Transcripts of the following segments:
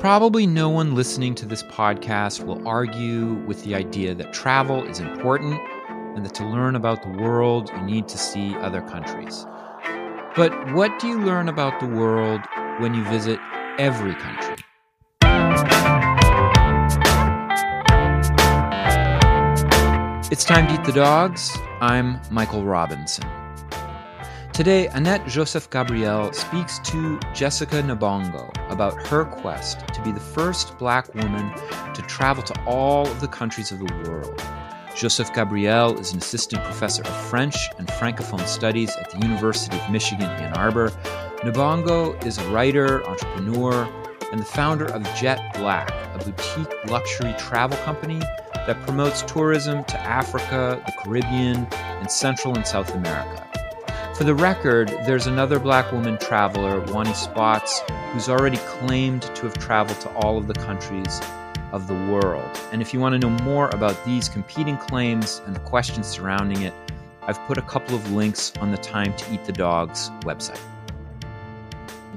Probably no one listening to this podcast will argue with the idea that travel is important and that to learn about the world, you need to see other countries. But what do you learn about the world when you visit every country? It's time to eat the dogs. I'm Michael Robinson. Today, Annette Joseph Gabriel speaks to Jessica Nabongo about her quest to be the first black woman to travel to all of the countries of the world. Joseph Gabriel is an assistant professor of French and Francophone studies at the University of Michigan, Ann Arbor. Nabongo is a writer, entrepreneur, and the founder of Jet Black, a boutique luxury travel company that promotes tourism to Africa, the Caribbean, and Central and South America. For the record, there's another black woman traveler, Woni Spotts, who's already claimed to have traveled to all of the countries of the world. And if you want to know more about these competing claims and the questions surrounding it, I've put a couple of links on the Time to Eat the Dogs website.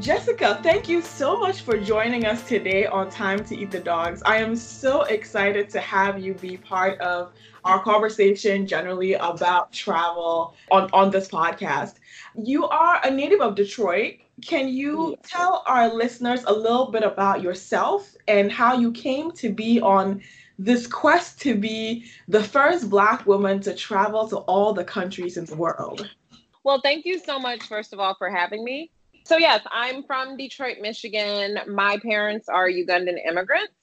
Jessica, thank you so much for joining us today on Time to Eat the Dogs. I am so excited to have you be part of our conversation generally about travel on, on this podcast. You are a native of Detroit. Can you tell our listeners a little bit about yourself and how you came to be on this quest to be the first Black woman to travel to all the countries in the world? Well, thank you so much, first of all, for having me. So, yes, I'm from Detroit, Michigan. My parents are Ugandan immigrants.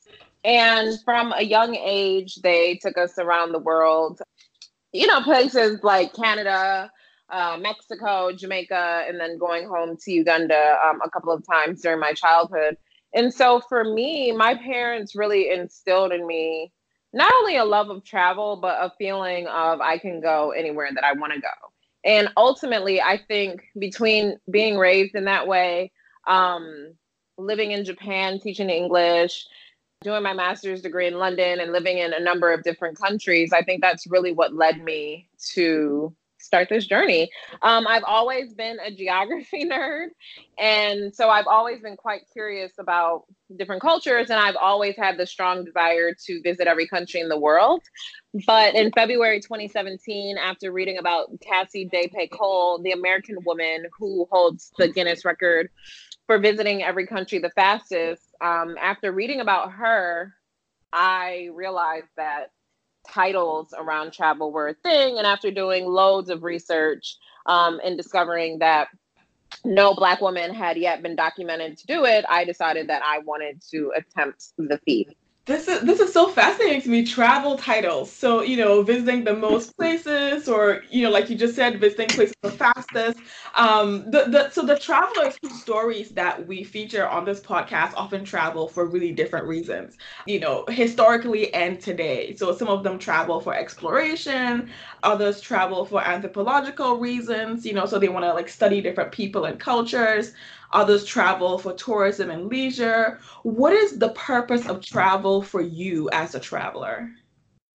And from a young age, they took us around the world, you know, places like Canada, uh, Mexico, Jamaica, and then going home to Uganda um, a couple of times during my childhood. And so for me, my parents really instilled in me not only a love of travel, but a feeling of I can go anywhere that I want to go. And ultimately, I think between being raised in that way, um, living in Japan, teaching English, doing my master's degree in London and living in a number of different countries, I think that's really what led me to start this journey. Um, I've always been a geography nerd. And so I've always been quite curious about different cultures. And I've always had the strong desire to visit every country in the world. But in February 2017, after reading about Cassie De Pecol, the American woman who holds the Guinness record for visiting every country the fastest, um, after reading about her, I realized that titles around travel were a thing. And after doing loads of research um, and discovering that no Black woman had yet been documented to do it, I decided that I wanted to attempt the feat this is this is so fascinating to me travel titles. So you know visiting the most places or you know like you just said visiting places the fastest. Um the, the so the travelers whose stories that we feature on this podcast often travel for really different reasons you know historically and today. So some of them travel for exploration others travel for anthropological reasons you know so they want to like study different people and cultures Others travel for tourism and leisure. What is the purpose of travel for you as a traveler?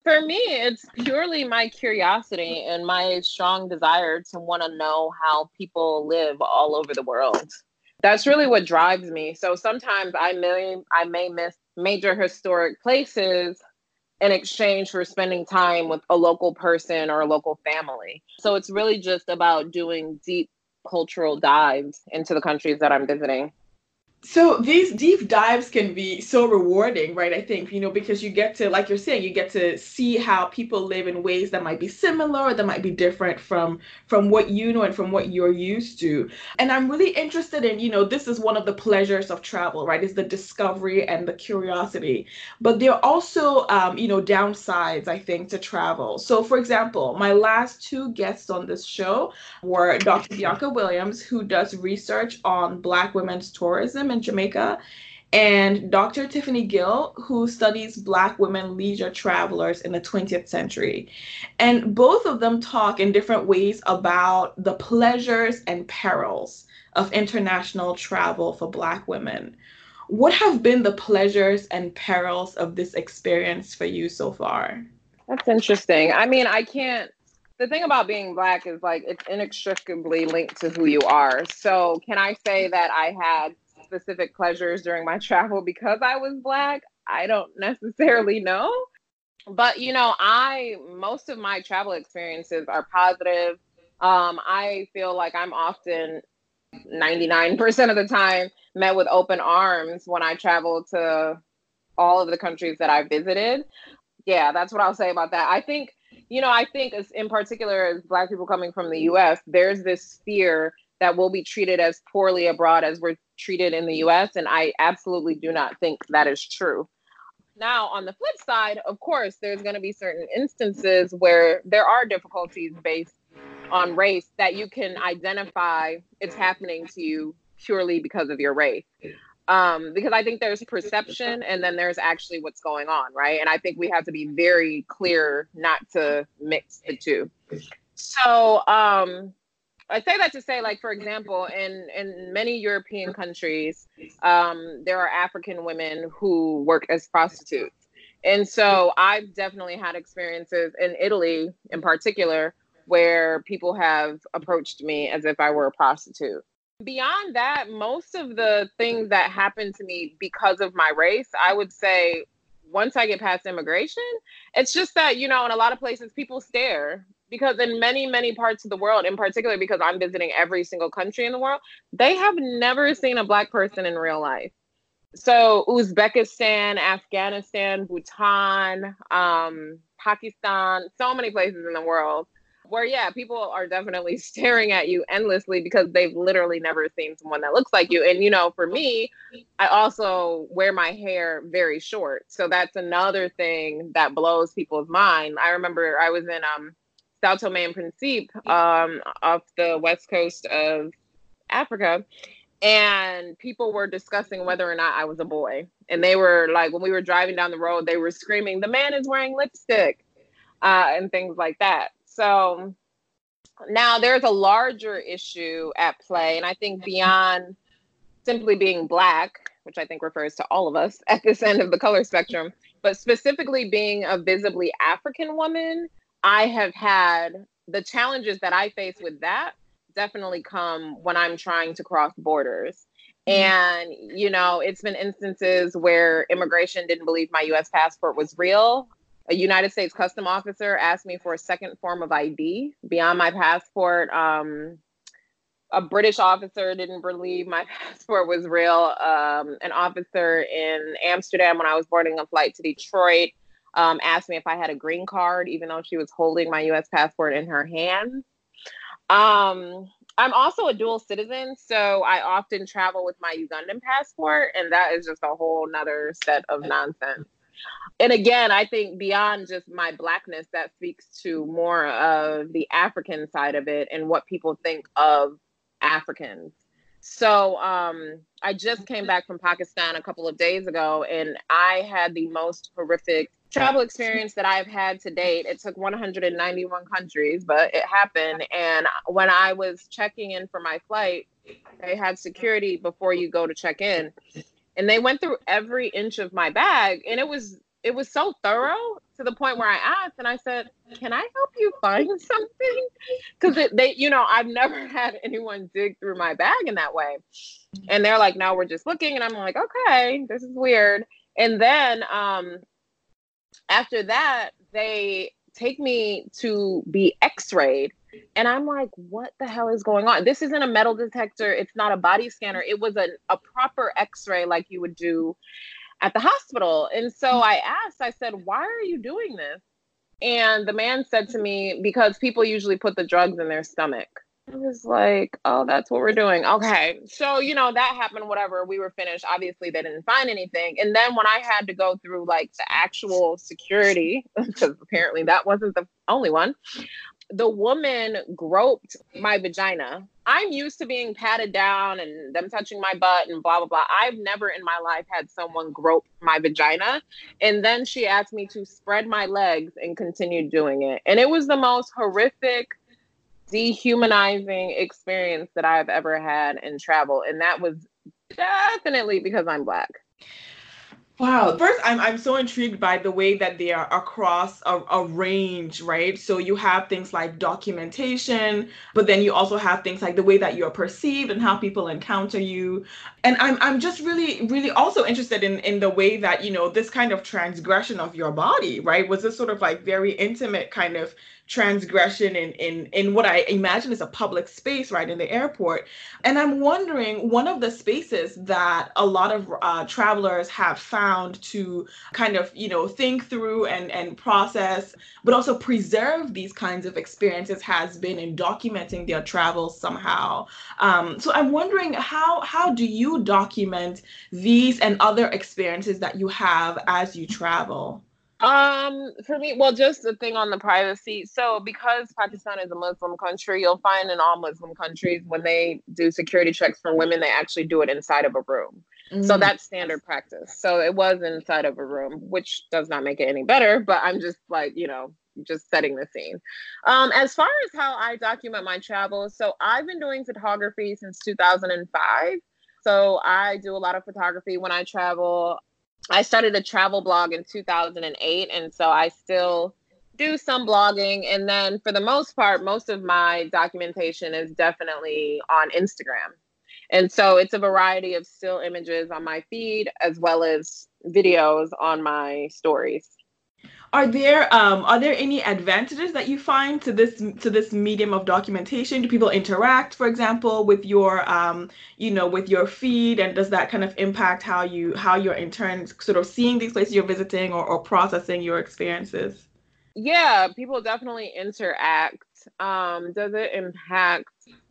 For me, it's purely my curiosity and my strong desire to want to know how people live all over the world. That's really what drives me. So sometimes I may I may miss major historic places in exchange for spending time with a local person or a local family. So it's really just about doing deep cultural dives into the countries that I'm visiting. So these deep dives can be so rewarding, right? I think, you know, because you get to, like you're saying, you get to see how people live in ways that might be similar or that might be different from from what you know and from what you're used to. And I'm really interested in, you know, this is one of the pleasures of travel, right? Is the discovery and the curiosity. But there are also, um, you know, downsides, I think, to travel. So, for example, my last two guests on this show were Dr. Bianca Williams, who does research on Black women's tourism in Jamaica, and Dr. Tiffany Gill, who studies Black women leisure travelers in the 20th century. And both of them talk in different ways about the pleasures and perils of international travel for Black women. What have been the pleasures and perils of this experience for you so far? That's interesting. I mean, I can't the thing about being black is like it's inextricably linked to who you are. So, can I say that I had specific pleasures during my travel because I was black, I don't necessarily know. But you know, I most of my travel experiences are positive. Um, I feel like I'm often 99% of the time met with open arms when I travel to all of the countries that I visited. Yeah, that's what I'll say about that. I think, you know, I think in particular as black people coming from the US, there's this fear that we'll be treated as poorly abroad as we're treated in the US. And I absolutely do not think that is true. Now, on the flip side, of course, there's going to be certain instances where there are difficulties based on race that you can identify it's happening to you purely because of your race. Um, because I think there's perception and then there's actually what's going on, right? And I think we have to be very clear not to mix the two. So um, I say that to say, like, for example, in in many European countries, um, there are African women who work as prostitutes, and so I've definitely had experiences in Italy, in particular, where people have approached me as if I were a prostitute. Beyond that, most of the things that happen to me because of my race, I would say once I get past immigration, it's just that, you know, in a lot of places people stare because in many, many parts of the world, in particular because I'm visiting every single country in the world, they have never seen a black person in real life. So Uzbekistan, Afghanistan, Bhutan, um, Pakistan, so many places in the world where yeah people are definitely staring at you endlessly because they've literally never seen someone that looks like you. And you know for me i also wear my hair very short. So that's another thing that blows people's mind. I remember i was in um sao tome and principe um off the west coast of africa and people were discussing whether or not i was a boy. And they were like when we were driving down the road they were screaming the man is wearing lipstick uh, and things like that so now there's a larger issue at play, and I think beyond simply being black, which I think refers to all of us at this end of the color spectrum, but specifically being a visibly African woman, I have had the challenges that I face with that definitely come when I'm trying to cross borders. Mm-hmm. And, you know, it's been instances where immigration didn't believe my US passport was real a United States custom officer asked me for a second form of ID beyond my passport. Um, a British officer didn't believe my passport was real. Um, an officer in Amsterdam, when I was boarding a flight to Detroit, um, asked me if I had a green card, even though she was holding my US passport in her hand. Um, I'm also a dual citizen, so I often travel with my Ugandan passport, and that is just a whole nother set of nonsense and again, I think beyond just my blackness, that speaks to more of the African side of it and what people think of Africans. So um, I just came back from Pakistan a couple of days ago, and I had the most horrific travel experience that I've had to date. It took 191 countries, but it happened. And when I was checking in for my flight, they had security before you go to check in and they went through every inch of my bag and it was it was so thorough to the point where I asked and I said, "Can I help you find something?" Because they, you know, I've never had anyone dig through my bag in that way. And they're like, "No, we're just looking," and I'm like, "Okay, this is weird." And then um, after that, they take me to be X-rayed and I'm like, what the hell is going on? This isn't a metal detector. It's not a body scanner. It was a, a proper x ray like you would do at the hospital. And so. I asked, I said, why are you doing this? And the man said to me, because people usually put the drugs in their stomach. I was like, oh, that's what we're doing. Okay. So, you know, that happened, whatever. We were finished. Obviously, they didn't find anything. And then when I had to go through like the actual security, because apparently that wasn't the only one, the woman groped my vagina. I'm used to being patted down and them touching my butt and blah, blah, blah. I've never in my life had someone grope my vagina. And then she asked me to spread my legs and continue doing it. And it was the most horrific, dehumanizing experience that I've ever had in travel. And that was definitely because I'm Black. Wow. First, I'm, I'm so intrigued by the way that they are across a, a, range, right? So you have things like documentation, but then you also have things like the way that you're perceived and how people encounter you. And I'm, I'm just really, really also interested in, in the way that, you know, this kind of transgression of your body, right? Was this sort of like very intimate kind of transgression in in in what I imagine is a public space right in the airport. And I'm wondering one of the spaces that a lot of uh, travelers have found to kind of you know think through and and process, but also preserve these kinds of experiences has been in documenting their travels somehow. Um, so I'm wondering how how do you document these and other experiences that you have as you travel? Um, for me, well, just the thing on the privacy. So, because Pakistan is a Muslim country, you'll find in all Muslim countries when they do security checks for women, they actually do it inside of a room. Mm-hmm. So mm. that's standard practice. So it was inside of a room, which does not make it any better. But I'm just like, you know, just setting the scene. Um, as far as how I document my travels, so I've been doing photography since 2005. So I do a lot of photography when I travel. I started a travel blog in 2008, and so I still do some blogging. And then for the most part, most of my documentation is definitely on Instagram. And so it's a variety of still images on my feed as well as videos on my stories are there um, are there any advantages that you find to this to this medium of documentation? Do people interact for example with your um, you know with your feed? And does that kind of impact how you how you're in turn sort of seeing these places you're visiting or, or processing your experiences? Yeah people definitely interact. Um, does it impact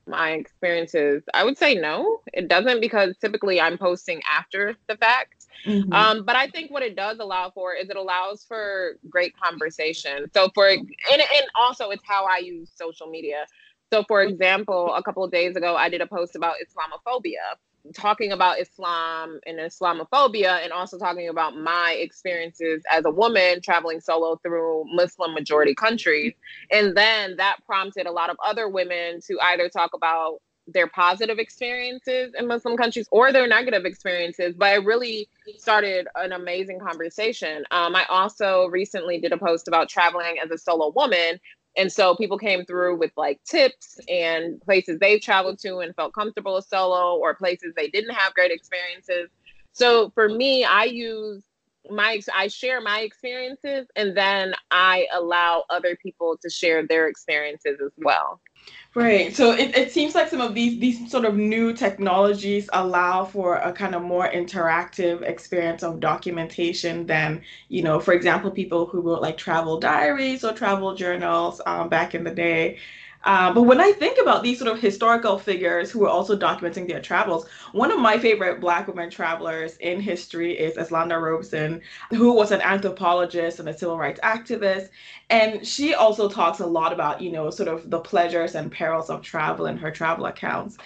my experiences? I would say no. It doesn't because typically i'm posting after the fact Mm-hmm. Um, but I think what it does allow for is it allows for great conversation. So for and and also it's how I use social media. So for example, a couple of days ago, I did a post about Islamophobia, talking about Islam and Islamophobia, and also talking about my experiences as a woman traveling solo through Muslim majority countries. And then that prompted a lot of other women to either talk about their positive experiences in Muslim countries or their negative experiences, but it really started an amazing conversation. Um, I also recently did a post about traveling as a solo woman. And so people came through with like tips and places they've traveled to and felt comfortable solo or places they didn't have great experiences. So for me, I use my I share my experiences and then I allow other people to share their experiences as well. Right. So it, it seems like some of these these sort of new technologies allow for a kind of more interactive experience of documentation than, you know, for example, people who wrote like travel diaries or travel journals um, back in the day. Uh, but when I think about these sort of historical figures who are also documenting their travels, one of my favorite Black women travelers in history is Eslanda Robeson, who was an anthropologist and a civil rights activist. And she also talks a lot about, you know, sort of the pleasures and perils of travel in her travel accounts.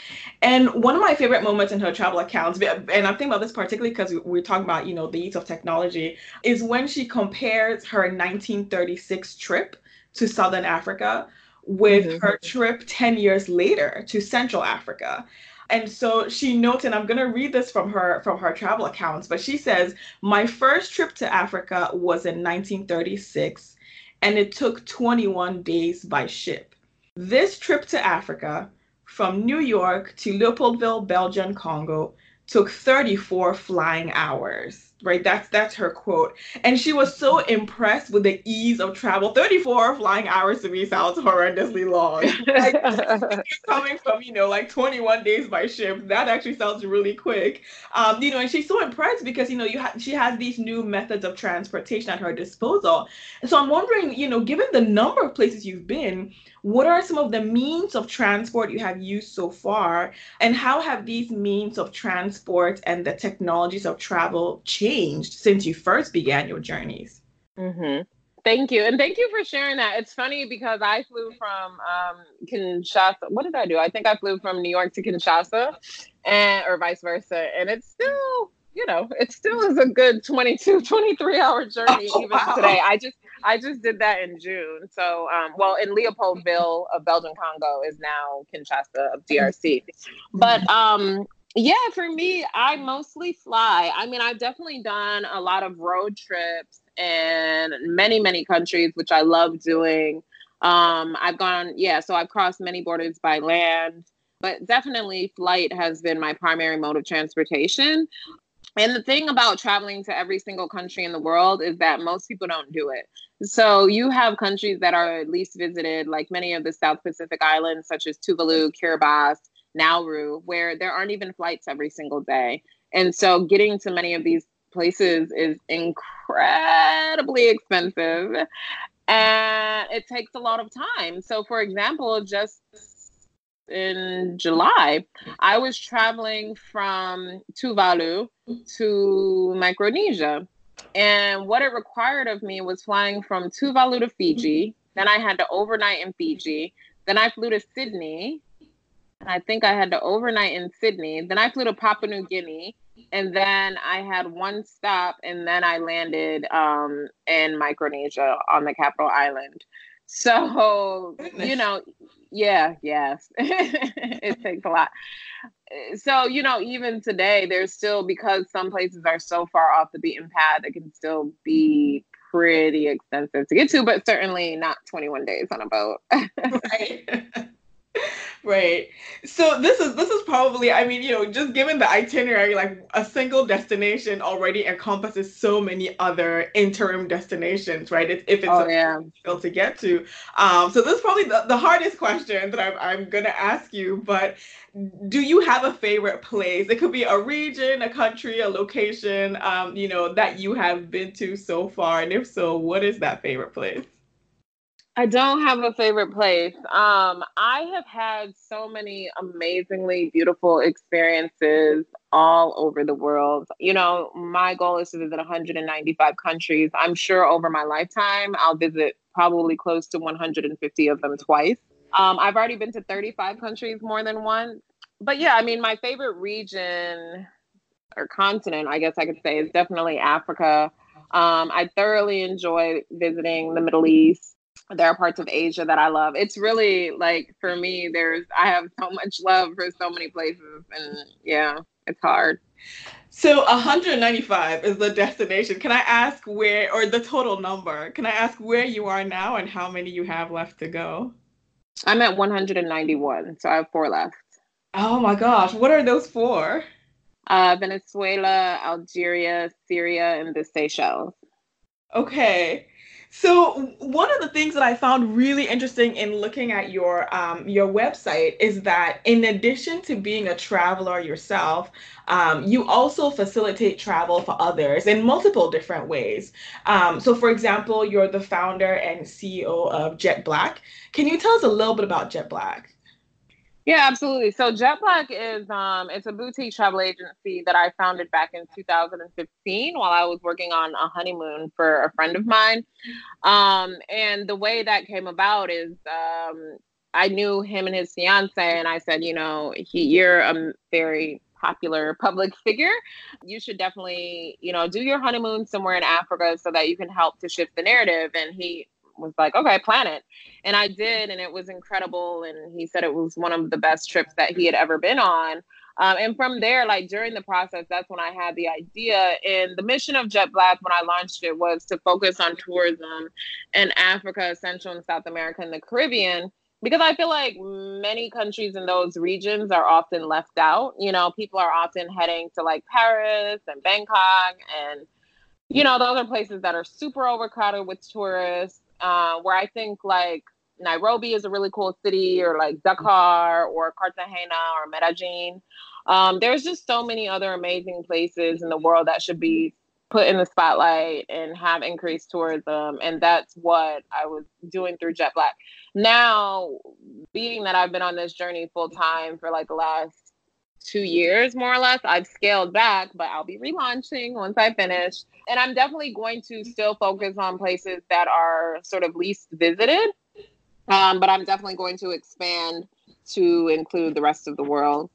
And one of my favorite moments in her travel accounts, and I'm thinking about this particularly because we're talking about, you know, the use of technology, is when she compares her 1936 trip to Southern Africa with mm-hmm. her trip 10 years later to Central Africa. And so she notes, and I'm going to read this from her from her travel accounts, but she says, "My first trip to Africa was in 1936, and it took 21 days by ship. This trip to Africa from New York to Leopoldville, Belgian Congo took 34 flying hours." Right? That's that's her quote. And she was so impressed with the ease of travel. 34 flying hours to me sounds horrendously long. Like, coming from you know like 21 days by ship that actually sounds really quick. Um you know and she's so impressed because you know you ha- she has these new methods of transportation at her disposal. So i'm wondering you know given the number of places you've been what are some of the means of transport you have used so far? And how have these means of transport and the technologies of travel changed changed since you first began your journeys. Mm-hmm. Thank you. And thank you for sharing that. It's funny because I flew from um, Kinshasa. What did I do? I think I flew from New York to Kinshasa and or vice versa. And it's still, you know, it still is a good 22, 23 hour journey oh, even wow. today. I just I just did that in June. So um, well in Leopoldville of Belgian Congo is now Kinshasa of DRC. But um Yeah, for me, I mostly fly. I mean, I've definitely done a lot of road trips in many, many countries, which I love doing. Um, I've gone, yeah, so I've crossed many borders by land, but definitely flight has been my primary mode of transportation. And the thing about traveling to every single country in the world is that most people don't do it. So you have countries that are at least visited, like many of the South Pacific islands, such as Tuvalu, Kiribati, Nauru, where there aren't even flights every single day. And so getting to many of these places is incredibly expensive and it takes a lot of time. So, for example, just in July, I was traveling from Tuvalu to Micronesia. And what it required of me was flying from Tuvalu to Fiji. Mm-hmm. Then I had to overnight in Fiji. Then I flew to Sydney. I think I had to overnight in Sydney. Then I flew to Papua New Guinea. And then I had one stop, and then I landed um, in Micronesia on the capital island. So, you know, yeah, yes, it takes a lot. So, you know, even today, there's still, because some places are so far off the beaten path, it can still be pretty expensive to get to, but certainly not 21 days on a boat. right. right. So this is this is probably I mean, you know, just given the itinerary, like a single destination already encompasses so many other interim destinations, right? If, if it's oh, yeah. difficult to get to. Um, so this is probably the, the hardest question that I'm I'm gonna ask you, but do you have a favorite place? It could be a region, a country, a location, um, you know, that you have been to so far. And if so, what is that favorite place? I don't have a favorite place. Um, I have had so many amazingly beautiful experiences all over the world. You know, my goal is to visit 195 countries. I'm sure over my lifetime, I'll visit probably close to 150 of them twice. Um, I've already been to 35 countries more than once. But yeah, I mean, my favorite region or continent, I guess I could say, is definitely Africa. Um, I thoroughly enjoy visiting the Middle East there are parts of Asia that I love. It's really like for me, there's I have so much love for so many places, and yeah, it's hard. So 195 is the destination. Can I ask where, or the total number? Can I ask where you are now and how many you have left to go? I'm at 191, so I have four left. Oh my gosh, what are those for? Uh, Venezuela, Algeria, Syria, and the Seychelles. Okay. So one of the things that I found really interesting in looking at your um, your website is that in addition to being a traveler yourself, um, you also facilitate travel for others in multiple different ways. Um, so, for example, you're the founder and CEO of Jet Black. Can you tell us a little bit about Jet Black? Yeah, absolutely. So Jet Black is um it's a boutique travel agency that I founded back in 2015 while I was working on a honeymoon for a friend of mine. Um and the way that came about is um I knew him and his fiance and I said, you know, he you're a very popular public figure. You should definitely, you know, do your honeymoon somewhere in Africa so that you can help to shift the narrative and he was like, okay, plan it. And I did, and it was incredible. And he said it was one of the best trips that he had ever been on. Um, and from there, like during the process, that's when I had the idea. And the mission of Jet Black, when I launched it, was to focus on tourism in Africa, Central and South America, and the Caribbean. Because I feel like many countries in those regions are often left out. You know, people are often heading to like Paris and Bangkok and you know, those are places that are super overcrowded with tourists uh, where I think like Nairobi is a really cool city, or like Dakar, or Cartagena, or Medellin. Um, there's just so many other amazing places in the world that should be put in the spotlight and have increased tourism. And that's what I was doing through Jet Black. Now, being that I've been on this journey full time for like the last two years, more or less. I've scaled back, but I'll be relaunching once I finish. And I'm definitely going to still focus on places that are sort of least visited. Um, but I'm definitely going to expand to include the rest of the world.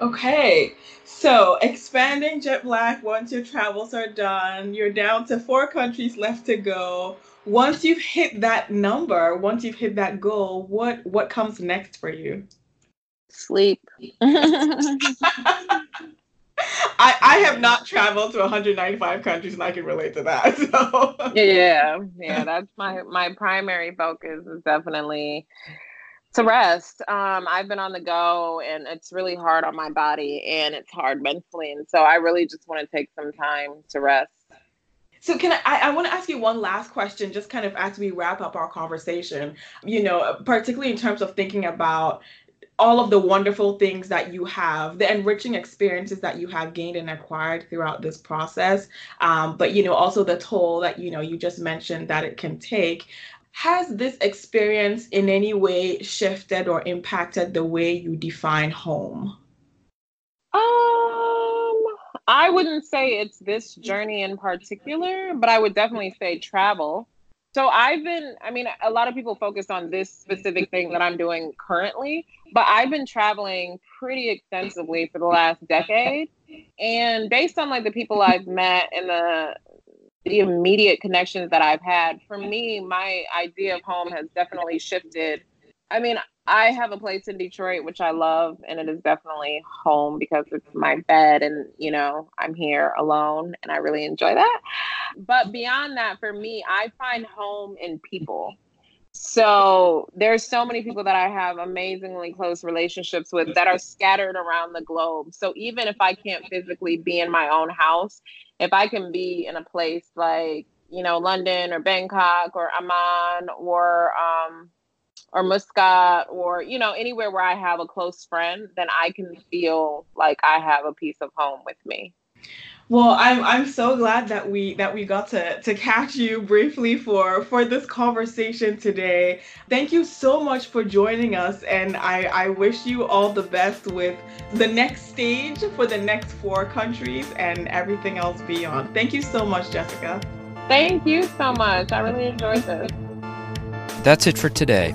Okay, so expanding Jet Black once your travels are done, you're down to four countries left to go. Once you've hit that number, once you've hit that goal, what what comes next for you? Sleep. I, I have not traveled to 195 countries and I can relate to that. So yeah, yeah, that's my my primary focus is definitely to rest. Um, I've been on the go and it's really hard on my body and it's hard mentally. And so I really just want to take some time to rest. So can I, I want to ask you one last question, just kind of as we wrap up our conversation, you know, particularly in terms of thinking about all of the wonderful things that you have, the enriching experiences that you have gained and acquired throughout this process, um, but you know also the toll that you know you just mentioned that it can take. Has this experience in any way shifted or impacted the way you define home? Um, I wouldn't say it's this journey in particular, but I would definitely say travel. So I've been, I mean, a lot of people focus on this specific thing that I'm doing currently, but I've been traveling pretty extensively for the last decade. And based on like the people I've met and the the immediate connections that I've had, for me, my idea of home has definitely shifted. I mean, I have a place in Detroit which I love, and it is definitely home because it's my bed, and you know I'm here alone, and I really enjoy that. But beyond that, for me, I find home in people. So there's so many people that I have amazingly close relationships with that are scattered around the globe. So even if I can't physically be in my own house, if I can be in a place like you know London or Bangkok or Amman or um, or Muscat or you know anywhere where I have a close friend, then I can feel like I have a piece of home with me. Well, I'm I'm so glad that we that we got to to catch you briefly for for this conversation today. Thank you so much for joining us and I I wish you all the best with the next stage for the next four countries and everything else beyond. Thank you so much, Jessica. Thank you so much. I really enjoyed this. That's it for today.